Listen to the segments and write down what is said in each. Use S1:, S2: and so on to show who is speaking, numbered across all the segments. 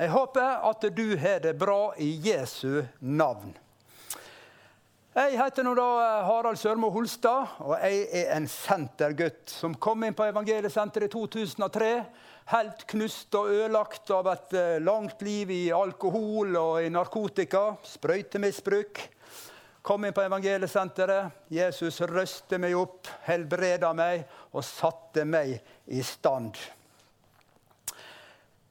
S1: Jeg håper at du har det bra i Jesu navn. Jeg heter nå da Harald Sørmo Holstad, og jeg er en sentergutt som kom inn på Evangeliesenteret i 2003. Helt knust og ødelagt av et eh, langt liv i alkohol og i narkotika. Sprøytemisbruk. Kom inn på Evangeliesenteret. Jesus røste meg opp, helbreda meg og satte meg i stand.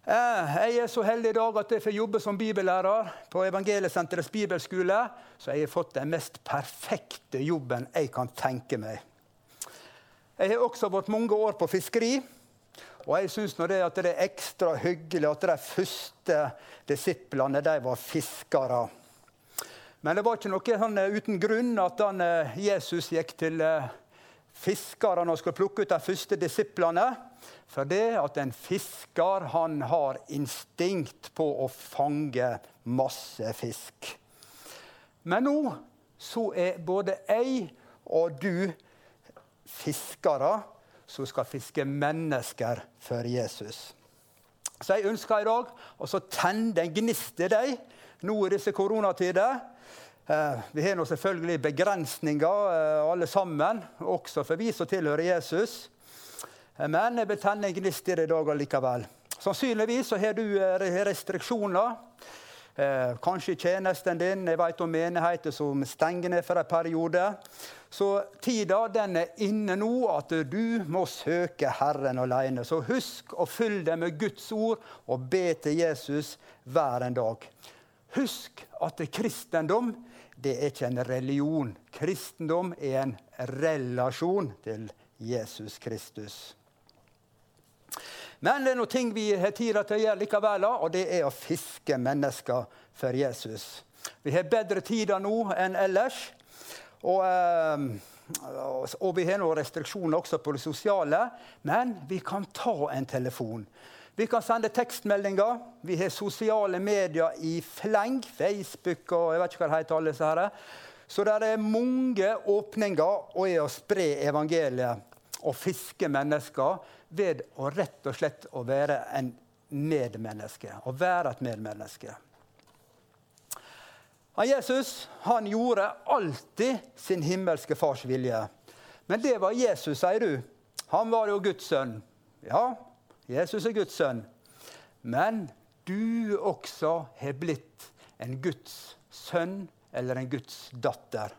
S1: Eh, jeg er så heldig i dag at jeg får jobbe som bibellærer på Evangeliesenterets bibelskole. Så jeg har fått den mest perfekte jobben jeg kan tenke meg. Jeg har også vært mange år på fiskeri. Og jeg syns det, det er ekstra hyggelig at de første disiplene de var fiskere. Men det var ikke noe sånn eh, uten grunn at han, eh, Jesus gikk til fiskerne og skulle plukke ut de første disiplene. For det at en fisker han har instinkt på å fange masse fisk. Men nå så er både jeg og du fiskere som skal fiske mennesker for Jesus. Så jeg ønsker i dag å tenne en gnist i deg nå i disse koronatider. Eh, vi har nå selvfølgelig begrensninger, eh, alle sammen, også for vi som tilhører Jesus. Men jeg vil tenne en gnist i det i dag allikevel. Sannsynligvis så har du eh, restriksjoner. Eh, kanskje tjenesten din. Jeg vet om menigheter som stenger ned for en periode. Så tida den er inne nå at du må søke Herren alene. Så husk å fylle deg med Guds ord og be til Jesus hver en dag. Husk at kristendom det er ikke en religion. Kristendom er en relasjon til Jesus Kristus. Men det er noe ting vi har tid til å gjøre likevel, og det er å fiske mennesker for Jesus. Vi har bedre tider nå enn ellers. Og, eh, og vi har noen restriksjoner også på det sosiale, men vi kan ta en telefon. Vi kan sende tekstmeldinger. Vi har sosiale medier i fleng. Facebook og jeg vet ikke hva det heter. alle disse her. Så det er mange åpninger og i å spre evangeliet og fiske mennesker ved å rett og slett å være en medmenneske. Å være et medmenneske. Jesus han gjorde alltid sin himmelske fars vilje. Men det var Jesus, sier du. Han var jo Guds sønn. Ja, Jesus er Guds sønn. Men du også har blitt en Guds sønn eller en Guds datter.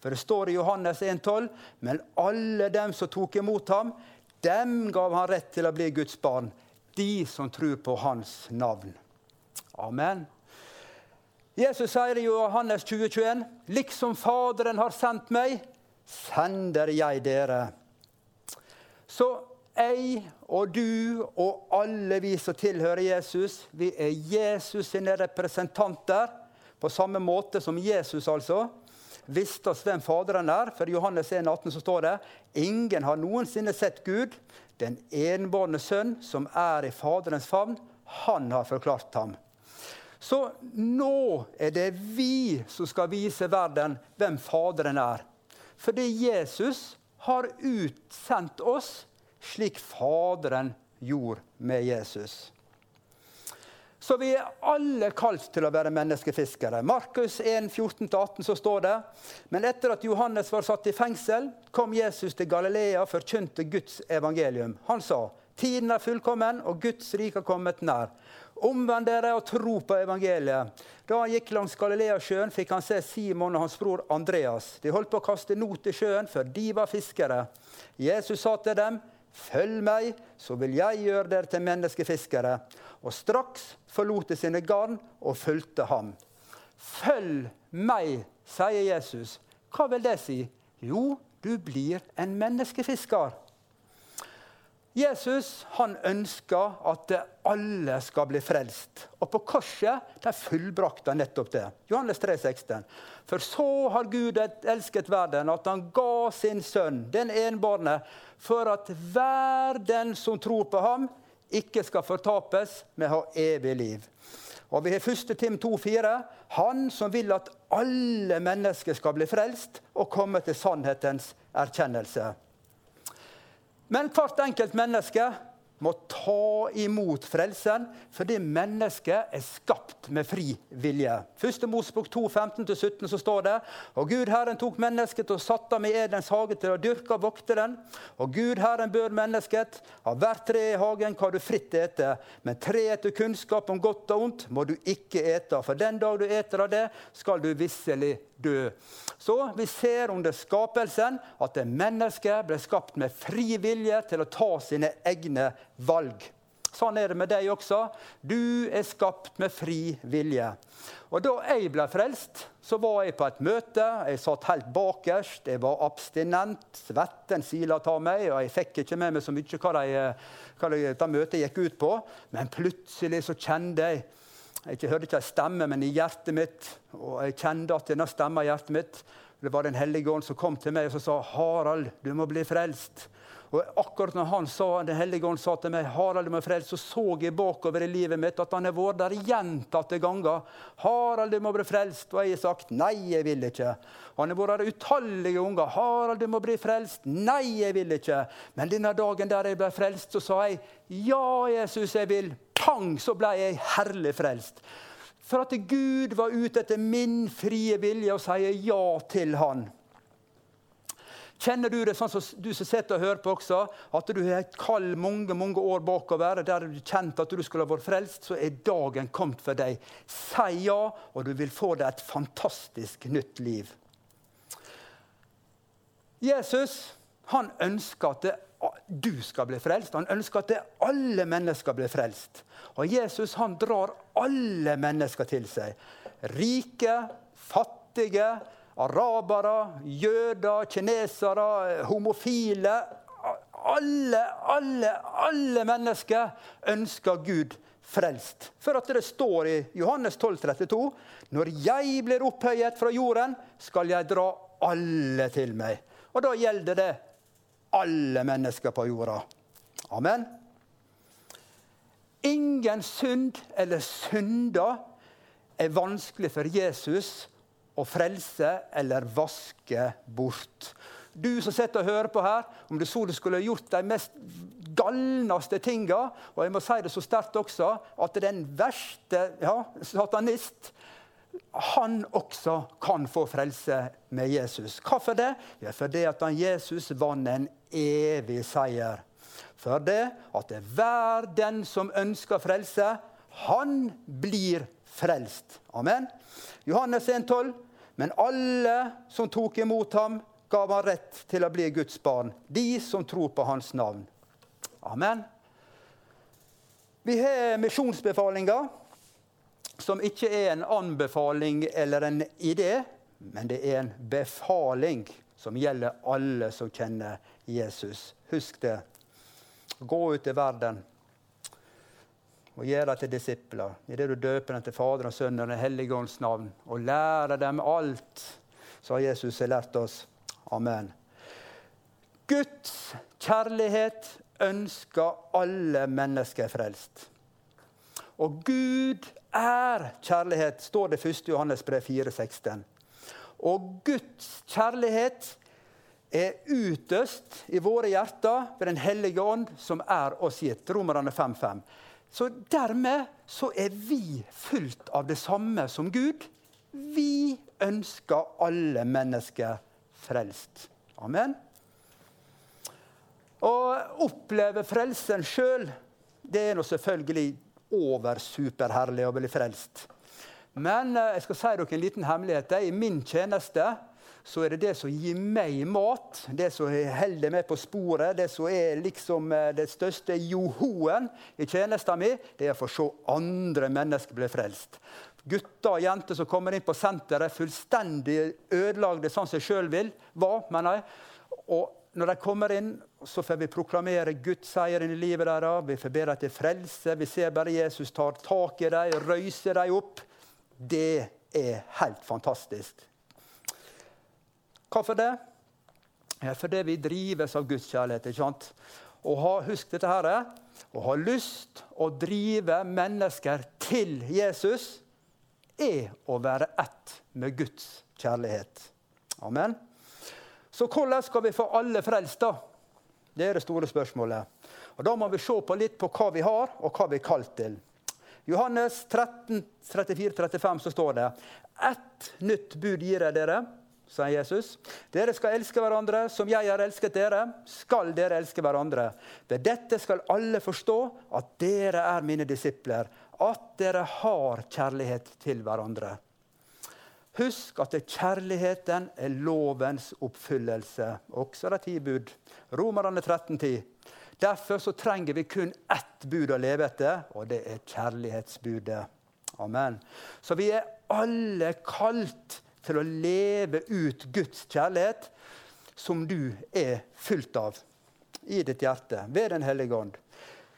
S1: For det står i Johannes 1,12.: Men alle dem som tok imot ham, dem gav han rett til å bli Guds barn, de som tror på hans navn. Amen. Jesus sier i Johannes 2021.: Liksom Faderen har sendt meg, sender jeg dere. Så jeg og du og alle vi som tilhører Jesus, vi er Jesus sine representanter. På samme måte som Jesus, altså visste oss hvem Faderen er. For i Johannes 1, 18 så står det ingen har noensinne sett Gud. Den enbårne sønn som er i Faderens favn, han har forklart ham. Så nå er det vi som skal vise verden hvem Faderen er. Fordi Jesus har utsendt oss slik Faderen gjorde med Jesus. Så vi er alle kalt til å være menneskefiskere. Markus 1, 14-18 så står det Men etter at Johannes var satt i fengsel, kom Jesus til Galilea og forkynte Guds evangelium. Han sa tiden er fullkommen, og Guds rike har kommet nær. Omvend dere og tro på evangeliet. Da han gikk langs Galileasjøen, fikk han se Simon og hans bror Andreas. De holdt på å kaste not i sjøen, for de var fiskere. Jesus sa til dem, 'Følg meg, så vil jeg gjøre dere til menneskefiskere.' Og straks forlot de sine garn og fulgte ham. Følg meg, sier Jesus. Hva vil det si? Jo, du blir en menneskefisker. Jesus han ønsker at alle skal bli frelst. Og på korset der fullbrakte han nettopp det. Johannes 3, 16. For så har Gud elsket verden, at han ga sin sønn, den enbårne, for at hver den som tror på ham, ikke skal fortapes, men ha evig liv. Og vi har 1. Tim 2,4. Han som vil at alle mennesker skal bli frelst og komme til sannhetens erkjennelse. Men hvert enkelt menneske må ta imot frelsen, fordi mennesket er skapt med fri vilje. Første Mosebok 2, 15-17 så står det Og Gud Herren tok mennesket og satte ham i Edens hage til å dyrke og vokte den. Og Gud Herren bød mennesket av hvert tre i hagen kan du fritt ete, men treet til kunnskap om godt og ondt må du ikke ete. For den dag du eter av det, skal du visselig dø. Så vi ser under skapelsen at mennesket ble skapt med fri vilje til å ta sine egne valg. Sånn er det med deg også. Du er skapt med fri vilje. Og Da jeg ble frelst, så var jeg på et møte. Jeg satt helt bakerst. Jeg var abstinent. Svetten sila av meg, og jeg fikk ikke med meg så mye hva, de, hva det møtet gikk ut på. Men plutselig så kjente jeg jeg hørte ikke en stemme, men i hjertet mitt. Og jeg kjente at denne stemma i hjertet mitt det var Den hellige ånd som kom til meg og sa 'Harald, du må bli frelst'. Og akkurat når han sa, Den hellige ånd sa til meg, 'Harald, du må frelst', så så jeg bakover i livet mitt at han har vært der gjentatte ganger. 'Harald, du må bli frelst'. Og jeg har sagt 'Nei, jeg vil ikke'. Han har vært der utallige ganger. 'Harald, du må bli frelst'. 'Nei, jeg vil ikke'. Men denne dagen der jeg ble frelst, så sa jeg 'Ja, Jesus, jeg vil' pang, så ble jeg herlig frelst. For at Gud var ute etter min frie vilje og sier ja til Han. Kjenner du det sånn som du som sitter og hører på også, at du har et kall mange mange år bakover, der du kjente at du skulle ha vært frelst, så er dagen kommet for deg. Si ja, og du vil få deg et fantastisk nytt liv. Jesus han ønsker at du skal bli frelst. Han ønsker at alle mennesker blir frelst. Og Jesus han drar alle mennesker til seg. Rike, fattige, arabere, jøder, kinesere, homofile. Alle, alle, alle mennesker ønsker Gud frelst. For at det står i Johannes 12, 32, Når jeg blir opphøyet fra jorden, skal jeg dra alle til meg. Og da gjelder det alle mennesker på jorda. Amen. Ingen synd eller synder er vanskelig for Jesus å frelse eller vaske bort. Du som sitter og hører på her, om du så du skulle gjort de mest galneste tinga Og jeg må si det så sterkt også, at den verste ja, satanist han også kan få frelse med Jesus. Hvorfor det? Ja, fordi at Jesus vant en evig seier. For det at hver den som ønsker frelse, han blir frelst. Amen. Johannes 1,12. Men alle som tok imot ham, gav han rett til å bli Guds barn. De som tror på hans navn. Amen. Vi har misjonsbefalinger som ikke er en anbefaling eller en idé, men det er en befaling som gjelder alle som kjenner Jesus. Husk det. Gå ut i verden og gjør dem til disipler. I det du døper dem til Fader og Sønn og Den hellige ånds navn, og lærer dem alt så har Jesus lært oss. Amen. Guds kjærlighet ønsker alle mennesker frelst. Og Gud er kjærlighet, står det 1. Johannes brev 4,16. Og Guds kjærlighet er utøst i våre hjerter ved Den hellige ånd, som er oss gitt. Romerne 5,5. Så dermed så er vi fullt av det samme som Gud. Vi ønsker alle mennesker frelst. Amen. Å oppleve frelsen sjøl, det er nå selvfølgelig over superherlig å bli frelst. Men eh, jeg skal si dere en liten hemmelighet. I min tjeneste så er det det som gir meg mat, det som holder meg på sporet, det som er liksom eh, det største johoen i tjenesten min, det er å få se andre mennesker bli frelst. Gutter og jenter som kommer inn på senteret, fullstendig ødelagte sånn som jeg sjøl vil, var, mener jeg. Og når de kommer inn så får vi proklamere Guds seier inn i livet deres. Vi får be dem til frelse. Vi ser bare Jesus tar tak i dem, røyser dem opp. Det er helt fantastisk. Hvorfor det? Ja, fordi vi drives av Guds kjærlighet. ikke sant? Og ha, Husk dette her. Å ha lyst å drive mennesker til Jesus er å være ett med Guds kjærlighet. Amen. Så hvordan skal vi få alle frelst, da? Det er det store spørsmålet. Og Da må vi se på litt på hva vi har, og hva vi er kalt til. Johannes 13, 34-35 så står det Ett nytt bud gir jeg dere, sier Jesus. Dere skal elske hverandre som jeg har elsket dere. Skal dere elske hverandre. Ved dette skal alle forstå at dere er mine disipler. At dere har kjærlighet til hverandre. Husk at kjærligheten er lovens oppfyllelse, også de ti bud. Romerne 13,10. Derfor så trenger vi kun ett bud å leve etter, og det er kjærlighetsbudet. Amen. Så vi er alle kalt til å leve ut Guds kjærlighet, som du er fylt av i ditt hjerte ved Den hellige ånd.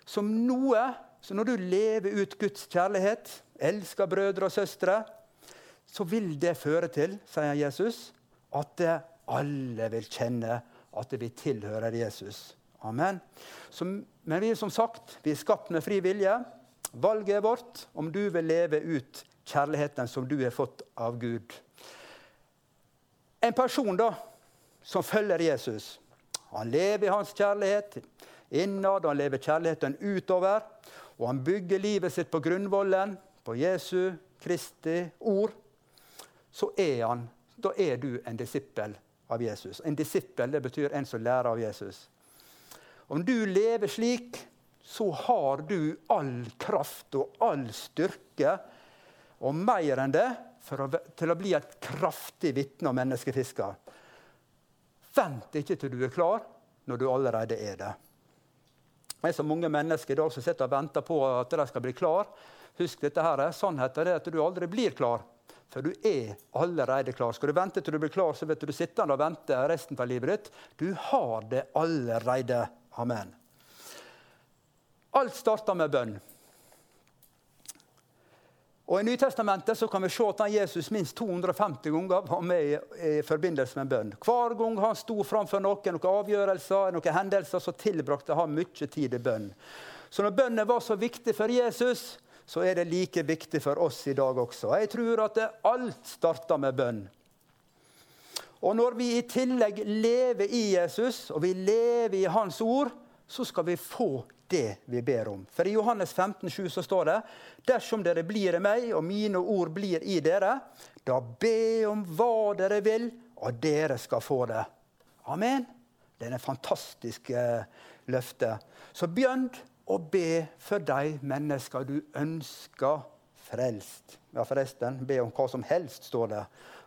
S1: Som noe, så Når du lever ut Guds kjærlighet, elsker brødre og søstre, så vil det føre til, sier Jesus, at alle vil kjenne at vi tilhører Jesus. Amen. Så, men vi er som sagt vi er skapt med fri vilje. Valget er vårt om du vil leve ut kjærligheten som du har fått av Gud. En person da, som følger Jesus, han lever i hans kjærlighet innad, han lever kjærligheten utover. Og han bygger livet sitt på grunnvollen, på Jesu Kristi ord så er han, da er du en disippel av Jesus. En disippel det betyr en som lærer av Jesus. Om du lever slik, så har du all kraft og all styrke, og mer enn det, å, til å bli et kraftig vitne og menneskefisker. Vent ikke til du er klar, når du allerede er det. Det er så mange mennesker i dag som sitter og venter på at de skal bli klar. Husk dette her, Sannheten er at du aldri blir klar. For du er allerede klar. Skal du vente til du blir klar, så vet du du sitter og venter resten av livet ditt. Du har det allerede. Amen. Alt starter med bønn. Og I Nytestamentet så kan vi se at Jesus minst 250 ganger var med i, i forbindelse med en bønn. Hver gang han sto framfor noen, noen avgjørelser, noen hendelser, så tilbrakte han mye tid i bønn. Så når bønnen var så viktig for Jesus, så er det like viktig for oss i dag også. Jeg tror at alt starter med bønn. Og når vi i tillegg lever i Jesus, og vi lever i Hans ord, så skal vi få det vi ber om. For i Johannes 15, 7 så står det dersom dere blir i meg, og mine ord blir i dere, da be om hva dere vil, og dere skal få det. Amen. Det er en fantastisk eh, løfte. Så begynn og be for de mennesker du ønsker frelst. Ja, forresten, be om hva som helst, står det.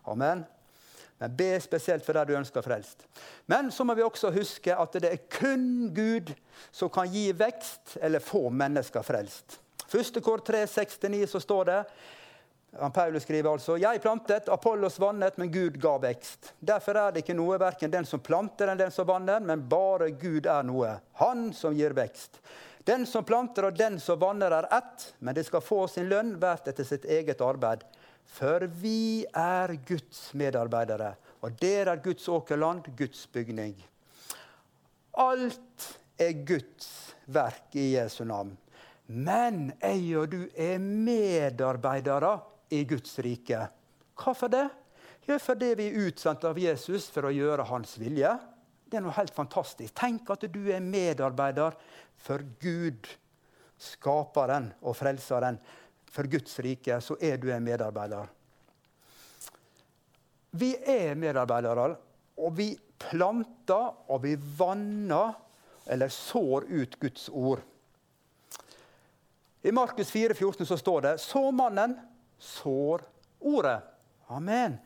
S1: Amen. Men be spesielt for det du ønsker frelst. Men så må vi også huske at det er kun Gud som kan gi vekst eller få mennesker frelst. Første kår 3,69 så står det Paulus skriver altså Jeg plantet, Apollos vannet, men Gud ga vekst. Derfor er det ikke noe verken den som planter enn den som vanner, men bare Gud er noe. Han som gir vekst. Den som planter og den som vanner, er ett, men de skal få sin lønn hvert etter sitt eget arbeid. For vi er Guds medarbeidere, og dere er Guds åkerland, Guds bygning. Alt er Guds verk i Jesu navn. Men jeg og du er medarbeidere i Guds rike. Hvorfor det? Jo, fordi vi er utsendt av Jesus for å gjøre hans vilje. Det er noe helt fantastisk. Tenk at du er medarbeider for Gud, skaperen og frelseren. For Guds rike så er du en medarbeider. Vi er medarbeidere, og vi planter og vi vanner eller sår ut Guds ord. I Markus 4, 14 så står det så mannen sår ordet. Amen.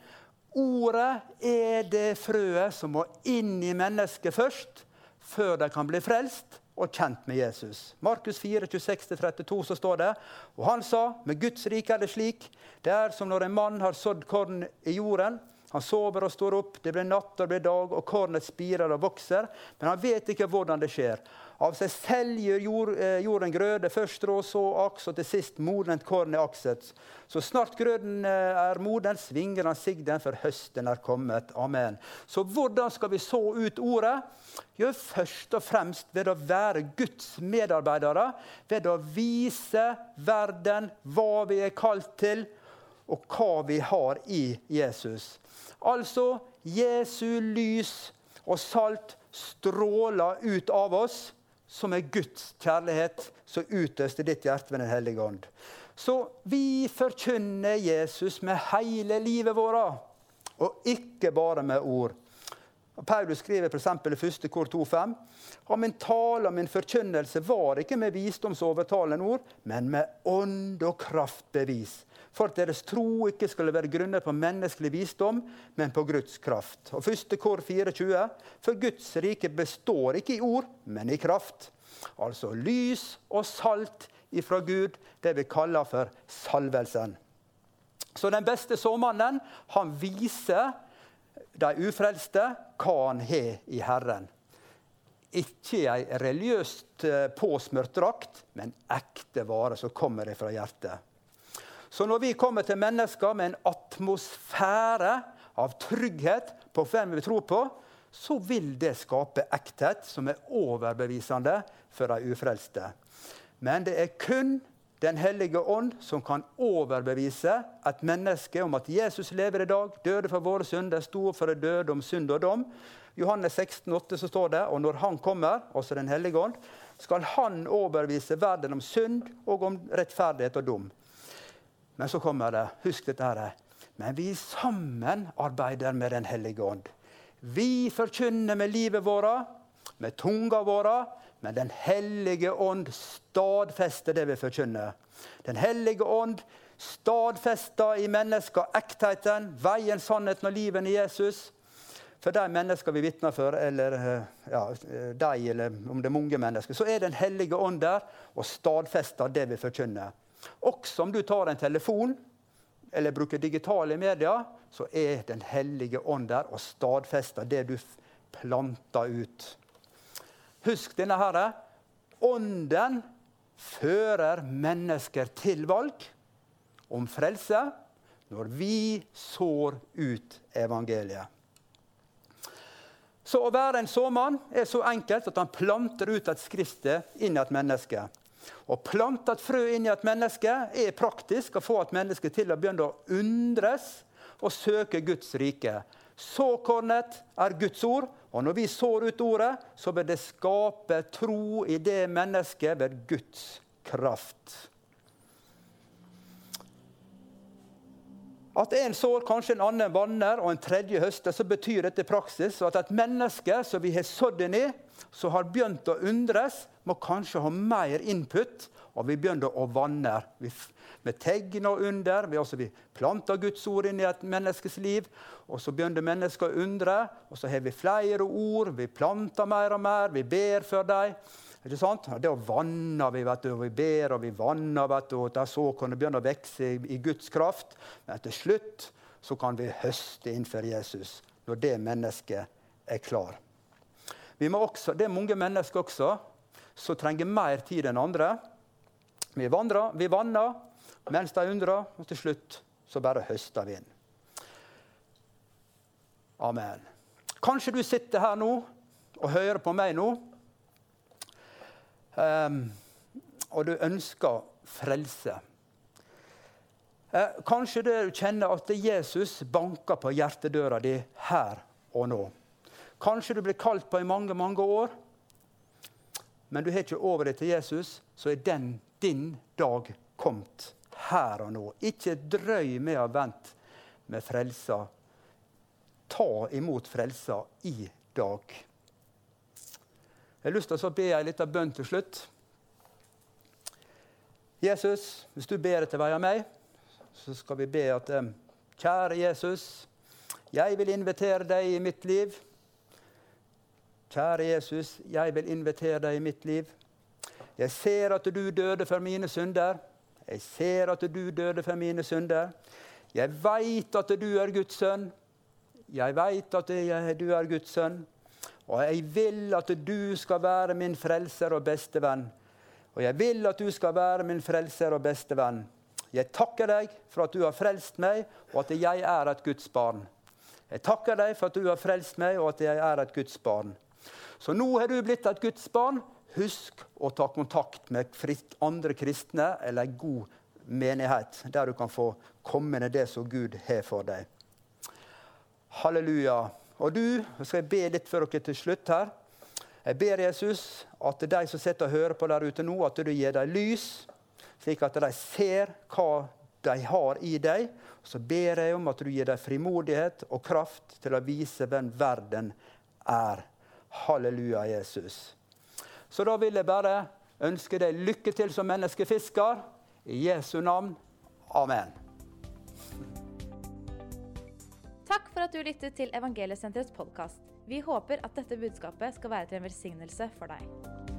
S1: Ordet er det frøet som må inn i mennesket først, før de kan bli frelst og kjent med Jesus. Markus 4, 26-32 så står det og han sa med Guds rike er det slik. Det er som når en mann har sådd korn i jorden. Han sover og står opp, det blir natt og det blir dag, og kornet spirer og vokser. Men han vet ikke hvordan det skjer. Av seg selv gjør jord, eh, jorden grøde, først rå, så aks, og til sist modent korn er akset. Så snart grøden eh, er moden, svinger han sigden, for høsten er kommet. Amen. Så hvordan skal vi så ut ordet? Jo, først og fremst ved å være Guds medarbeidere. Ved å vise verden hva vi er kalt til, og hva vi har i Jesus. Altså Jesu lys og salt stråler ut av oss, som er Guds kjærlighet som utøst i ditt hjerte med Den hellige ånd. Så vi forkynner Jesus med hele livet vårt, og ikke bare med ord. Paulus skriver f.eks. i 1. kor 2,5.: Og min tale og min forkynnelse var ikke med visdomsovertalende ord, men med ånd og kraftbevis for at deres tro ikke skulle være grunnet på menneskelig visdom, men på Guds kraft. Og 1. kor 24. For Guds rike består ikke i ord, men i kraft. Altså lys og salt ifra Gud, det vi kaller for salvelsen. Så den beste såmannen, han viser de ufrelste hva han har i Herren. Ikke ei religiøst eh, påsmurt drakt, men ekte vare som kommer fra hjertet. Så når vi kommer til mennesker med en atmosfære av trygghet på hvem vi tror på, så vil det skape ekthet som er overbevisende for de ufrelste. Men det er kun Den hellige ånd som kan overbevise et menneske om at Jesus lever i dag, døde for våre synder, sto for det døde om synd og dom. Johannes 16, 16,8 så står det og når Han kommer, altså Den hellige ånd, skal Han overbevise verden om synd og om rettferdighet og dom. Men så kommer det Husk dette her. Men vi sammen arbeider med Den hellige ånd. Vi forkynner med livet vårt, med tunga vår, men Den hellige ånd stadfester det vi forkynner. Den hellige ånd stadfester i mennesker ektheten, veien, sannheten og livet i Jesus. For de mennesker vi vitner for, eller ja, de, eller om det er mange mennesker, så er Den hellige ånd der og stadfester det vi forkynner. Også om du tar en telefon eller bruker digitale medier, så er Den hellige ånd der og stadfester det du planter ut. Husk denne herre. Ånden fører mennesker til valg om frelse når vi sår ut evangeliet. Så Å være en såmann er så enkelt at han planter ut et skriftsted inn i et menneske. Å plante et frø inn i et menneske er praktisk å få et menneske til å begynne å undres og søke Guds rike. Såkornet er Guds ord, og når vi sår ut ordet, så vil det skape tro i det mennesket ved Guds kraft. At en sår, kanskje en annen vanner og en tredje høster, så betyr dette i praksis at et menneske som vi har sådd inn i, som har begynt å undres, må kanskje ha mer input. Og vi begynner å vanne. Vi, med tegn og under. Vi, også, vi planter Guds ord inn i et menneskes liv. Og så begynner mennesker å undre. Og så har vi flere ord. Vi planter mer og mer. Vi ber for dem. Ikke sant? Det vanner vi, vet du, og vi ber og vi vanner, vet du, og så kan det begynne å vokse i, i Guds kraft. Men til slutt så kan vi høste innenfor Jesus når det mennesket er klar. Også, det er mange mennesker også som trenger mer tid enn andre. Vi vandrer, vi vanner mens de undra, og til slutt så bare høster vi inn. Amen. Kanskje du sitter her nå og hører på meg nå, um, og du ønsker frelse. Uh, kanskje du kjenner at Jesus banker på hjertedøra di her og nå. Kanskje du blir kalt på i mange, mange år, men du har ikke over deg til Jesus, så er den din dag kommet her og nå. Ikke drøy med å vente med frelsa. Ta imot frelsa i dag. Jeg har lyst til å be ei lita bønn til slutt. Jesus, hvis du ber etter vei av meg, så skal vi be at eh, Kjære Jesus, jeg vil invitere deg i mitt liv. Kjære Jesus, jeg vil invitere deg i mitt liv. Jeg ser at du døde for mine synder. Jeg ser at du døde for mine synder. Jeg veit at du er Guds sønn. Jeg veit at du er Guds sønn. Og jeg vil at du skal være min frelser og beste venn. Og jeg vil at du skal være min frelser og beste venn. Jeg takker deg for at du har frelst meg, og at jeg er et Guds barn. Jeg takker deg for at du har frelst meg, og at jeg er et Guds barn. Så nå har du blitt et Guds barn. Husk å ta kontakt med andre kristne eller en god menighet, der du kan få komme med det som Gud har for deg. Halleluja. Og du, så skal jeg be litt for dere til slutt her. Jeg ber Jesus at de som sitter og hører på der ute nå, at du gir dem lys, slik at de ser hva de har i deg. Så ber jeg om at du gir dem frimodighet og kraft til å vise hvem verden er. Halleluja, Jesus. Så da vil jeg bare ønske deg lykke til som menneskefisker. I Jesu navn. Amen.
S2: Takk for at du lyttet til Evangeliesenterets podkast. Vi håper at dette budskapet skal være til en velsignelse for deg.